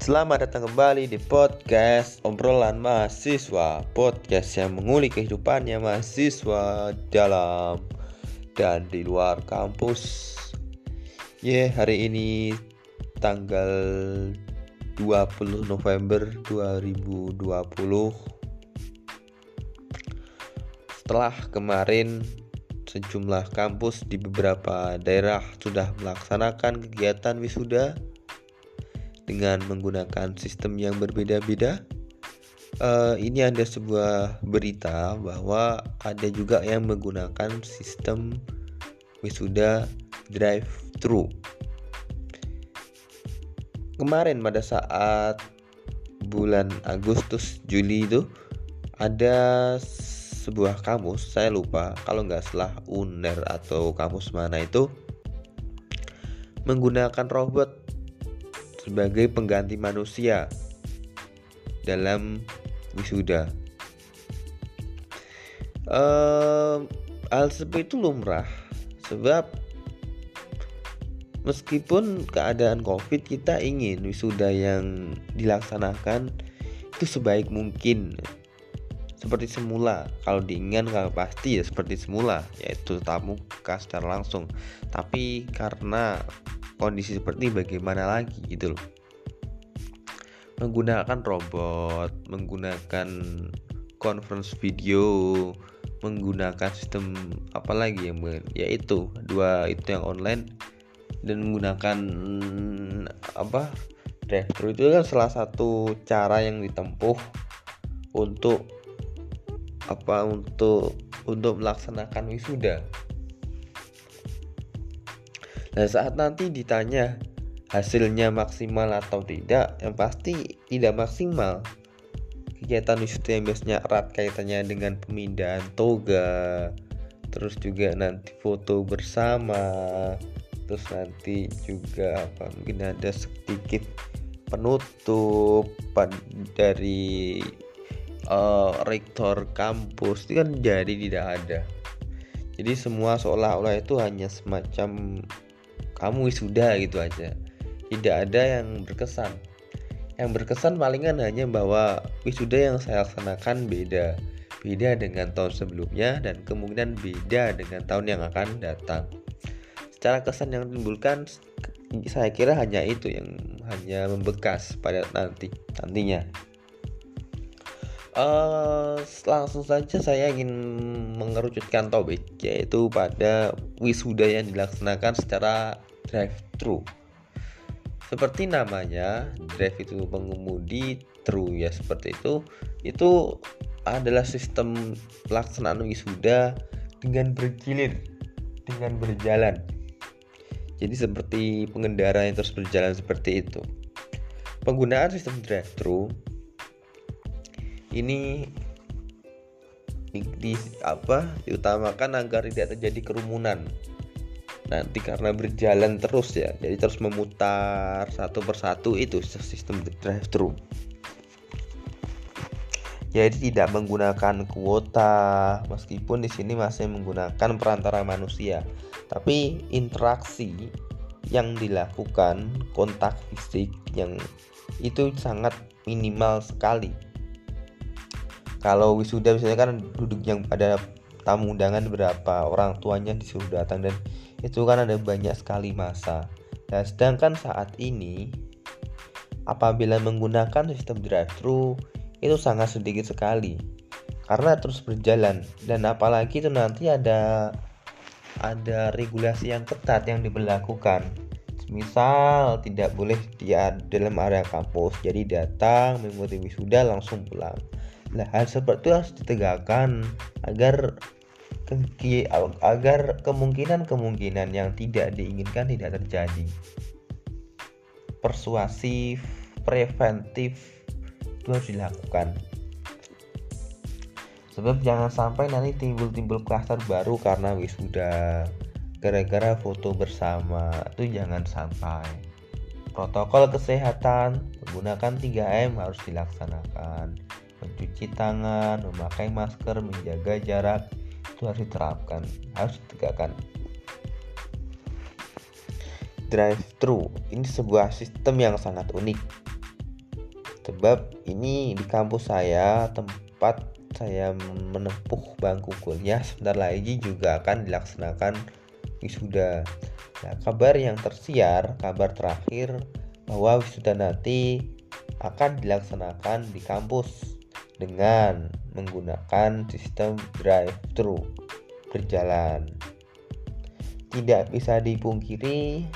Selamat datang kembali di podcast obrolan mahasiswa Podcast yang mengulik kehidupannya mahasiswa dalam dan di luar kampus. Ya yeah, hari ini tanggal 20 November 2020 Setelah kemarin sejumlah kampus di beberapa daerah sudah melaksanakan kegiatan wisuda dengan menggunakan sistem yang berbeda-beda. Uh, ini ada sebuah berita bahwa ada juga yang menggunakan sistem wisuda drive-thru. Kemarin pada saat bulan Agustus Juli itu ada sebuah kampus saya lupa kalau nggak salah UNER atau kampus mana itu menggunakan robot sebagai pengganti manusia dalam wisuda. Uh, hal seperti itu lumrah sebab meskipun keadaan covid kita ingin wisuda yang dilaksanakan itu sebaik mungkin. Seperti semula. Kalau diinginkan kalau pasti ya seperti semula yaitu tamu muka secara langsung. Tapi karena kondisi seperti bagaimana lagi gitu loh. Menggunakan robot menggunakan conference video menggunakan sistem apa lagi yang yaitu dua itu yang online dan menggunakan apa drive-thru. Itu kan salah satu cara yang ditempuh untuk apa untuk untuk melaksanakan wisuda Nah saat nanti ditanya hasilnya maksimal atau tidak, yang pasti tidak maksimal. Kegiatan wisuda yang biasanya erat kaitannya dengan pemindahan toga, terus juga nanti foto bersama, terus nanti juga apa mungkin ada sedikit penutup dari uh, rektor kampus itu kan jadi tidak ada. Jadi semua seolah-olah itu hanya semacam kamu wisuda gitu aja. Tidak ada yang berkesan. Yang berkesan palingan hanya bahwa wisuda yang saya laksanakan beda. Beda dengan tahun sebelumnya dan kemungkinan beda dengan tahun yang akan datang. Secara kesan yang ditimbulkan saya kira hanya itu yang hanya membekas pada nanti nantinya. Uh, langsung saja saya ingin mengerucutkan topik yaitu pada wisuda yang dilaksanakan secara drive-thru. Seperti namanya, drive itu pengemudi, thru ya seperti itu. Itu adalah sistem pelaksanaan wisuda dengan bergilir, dengan berjalan. Jadi seperti pengendara yang terus berjalan seperti itu. Penggunaan sistem drive-thru ini di, di apa diutamakan agar tidak terjadi kerumunan nanti karena berjalan terus ya. Jadi terus memutar satu persatu itu sistem drive thru jadi tidak menggunakan kuota meskipun di sini masih menggunakan perantara manusia. Tapi interaksi yang dilakukan kontak fisik yang itu sangat minimal sekali. Kalau wisuda misalnya kan duduk yang pada tamu undangan berapa orang tuanya disuruh datang dan itu kan ada banyak sekali masa. Nah sedangkan saat ini apabila menggunakan sistem drive-thru itu sangat sedikit sekali. Karena terus berjalan. Dan apalagi itu nanti ada ada regulasi yang ketat yang diberlakukan. Misal tidak boleh di dalam area kampus. Jadi datang mengikuti wisuda langsung pulang. Nah hal seperti itu harus ditegakkan agar agar kemungkinan-kemungkinan yang tidak diinginkan tidak terjadi. Persuasif, preventif itu harus dilakukan. Sebab jangan sampai nanti timbul-timbul klaster baru karena wisuda gara-gara foto bersama itu jangan sampai. Protokol kesehatan menggunakan 3M harus dilaksanakan. Mencuci tangan, memakai masker, menjaga jarak, itu harus diterapkan harus ditegakkan. Drive thru ini sebuah sistem yang sangat unik. Sebab ini di kampus saya tempat saya menempuh bangku kuliah sebentar lagi juga akan dilaksanakan wisuda. Nah, kabar yang tersiar, kabar terakhir bahwa wisuda nanti akan dilaksanakan di kampus dengan menggunakan sistem drive-thru berjalan. Tidak bisa dipungkiri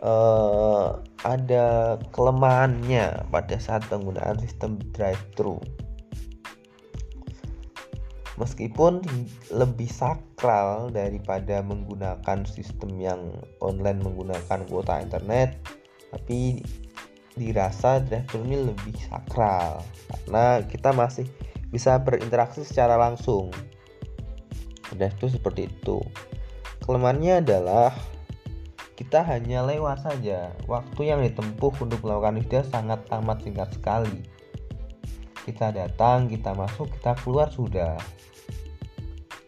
uh, ada kelemahannya pada saat penggunaan sistem drive-thru. Meskipun lebih sakral daripada menggunakan sistem yang online menggunakan kuota internet, tapi dirasa drive-thru ini lebih sakral karena kita masih bisa berinteraksi secara langsung. Drive-thru seperti itu. Kelemahannya adalah kita hanya lewat saja. Waktu yang ditempuh untuk melakukan wisuda sangat amat singkat sekali. Kita datang, kita masuk, kita keluar sudah.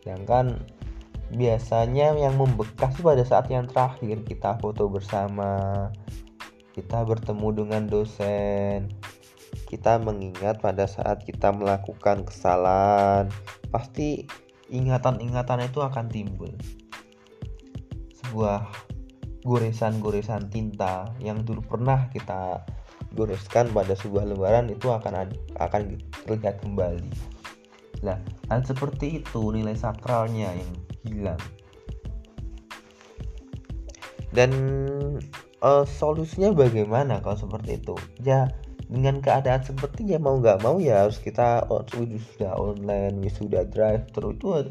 Sedangkan biasanya yang membekas pada saat yang terakhir kita foto bersama, kita bertemu dengan dosen, kita mengingat pada saat kita melakukan kesalahan, pasti ingatan-ingatan itu akan timbul. Sebuah goresan-goresan tinta yang dulu pernah kita goreskan pada sebuah lembaran itu akan akan terlihat kembali. Nah, hal seperti itu nilai sakralnya yang hilang. Dan uh, solusinya bagaimana kalau seperti itu? Ya dengan keadaan seperti ya mau nggak mau ya harus kita sudah online, sudah drive terus itu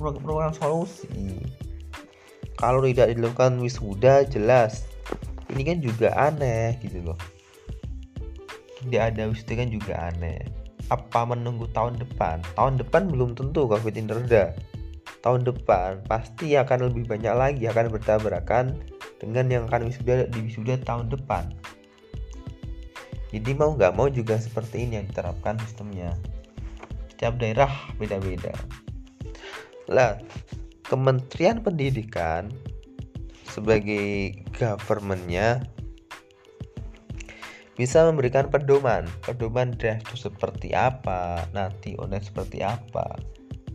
merupakan solusi. Kalau tidak dilakukan wisuda jelas. Ini kan juga aneh gitu loh. Tidak ada wisuda kan juga aneh. Apa menunggu tahun depan? Tahun depan belum tentu covid ini reda. Tahun depan pasti akan lebih banyak lagi akan bertabrakan dengan yang akan wisuda di wisuda tahun depan. Jadi mau nggak mau juga seperti ini yang diterapkan sistemnya. Setiap daerah beda-beda. Lah Kementerian Pendidikan sebagai governmentnya bisa memberikan pedoman. Pedoman draft itu seperti apa nanti online seperti apa.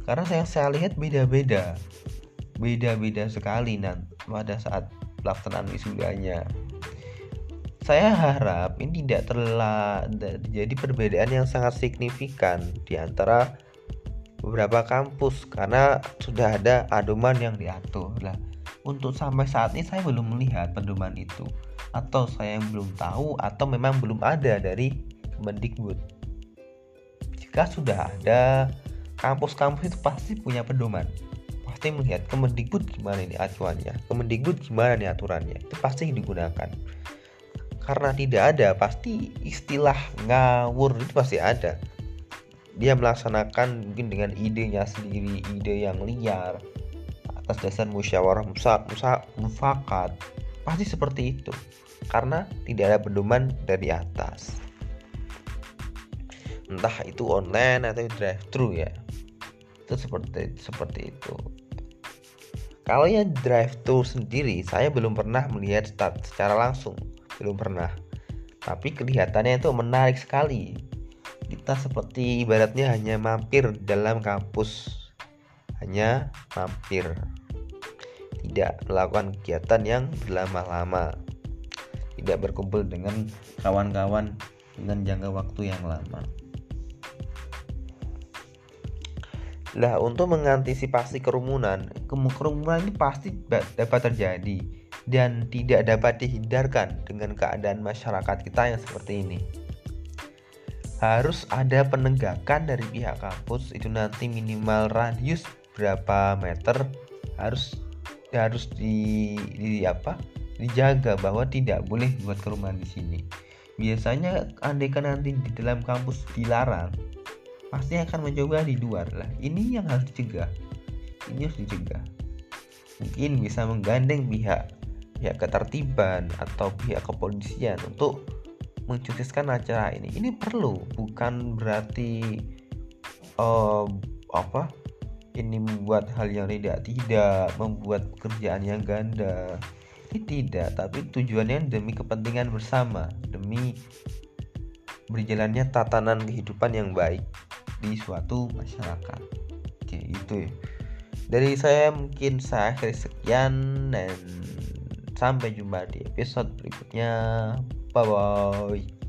Karena saya saya lihat beda-beda. Beda-beda sekali nanti pada saat pelaksanaan wisudanya saya harap ini tidak terjadi perbedaan yang sangat signifikan di antara beberapa kampus karena sudah ada adoman yang diatur. Lah untuk sampai saat ini saya belum melihat pedoman itu. Atau saya yang belum tahu atau memang belum ada dari Kemendikbud. Jika sudah ada kampus-kampus itu pasti punya pedoman pasti melihat Kemendikbud gimana ini acuannya? Kemendikbud gimana nih aturannya? Itu pasti digunakan. Karena tidak ada pasti istilah ngawur itu pasti ada. Dia melaksanakan mungkin dengan idenya sendiri ide yang liar atas dasar musyawarah musa, musa, mufakat. Pasti seperti itu. Karena tidak ada pedoman dari atas. Entah itu online atau drive thru ya. Itu seperti seperti itu kalau yang drive thru sendiri saya belum pernah melihat secara langsung. Belum pernah. Tapi kelihatannya itu menarik sekali. Kita seperti ibaratnya hanya mampir dalam kampus. Hanya mampir. Tidak melakukan kegiatan yang berlama-lama. Tidak berkumpul dengan kawan-kawan dengan jangka waktu yang lama Lah untuk mengantisipasi kerumunan, kerumunan ini pasti dapat terjadi dan tidak dapat dihindarkan dengan keadaan masyarakat kita yang seperti ini. Harus ada penegakan dari pihak kampus itu nanti minimal radius berapa meter harus harus di, di apa dijaga bahwa tidak boleh buat kerumunan di sini. Biasanya andaikan nanti di dalam kampus dilarang pasti akan mencoba di luar lah. Ini yang harus dicegah. Ini harus dicegah. Mungkin bisa menggandeng pihak pihak ketertiban atau pihak kepolisian untuk mensukseskan acara ini. Ini perlu bukan berarti uh, apa ini membuat hal yang tidak tidak membuat kerjaan yang ganda. Pasti tidak, tapi tujuannya demi kepentingan bersama, demi berjalannya tatanan kehidupan yang baik di suatu masyarakat. Oke, itu ya. Dari saya mungkin saya akhiri sekian dan sampai jumpa di episode berikutnya. Bye bye.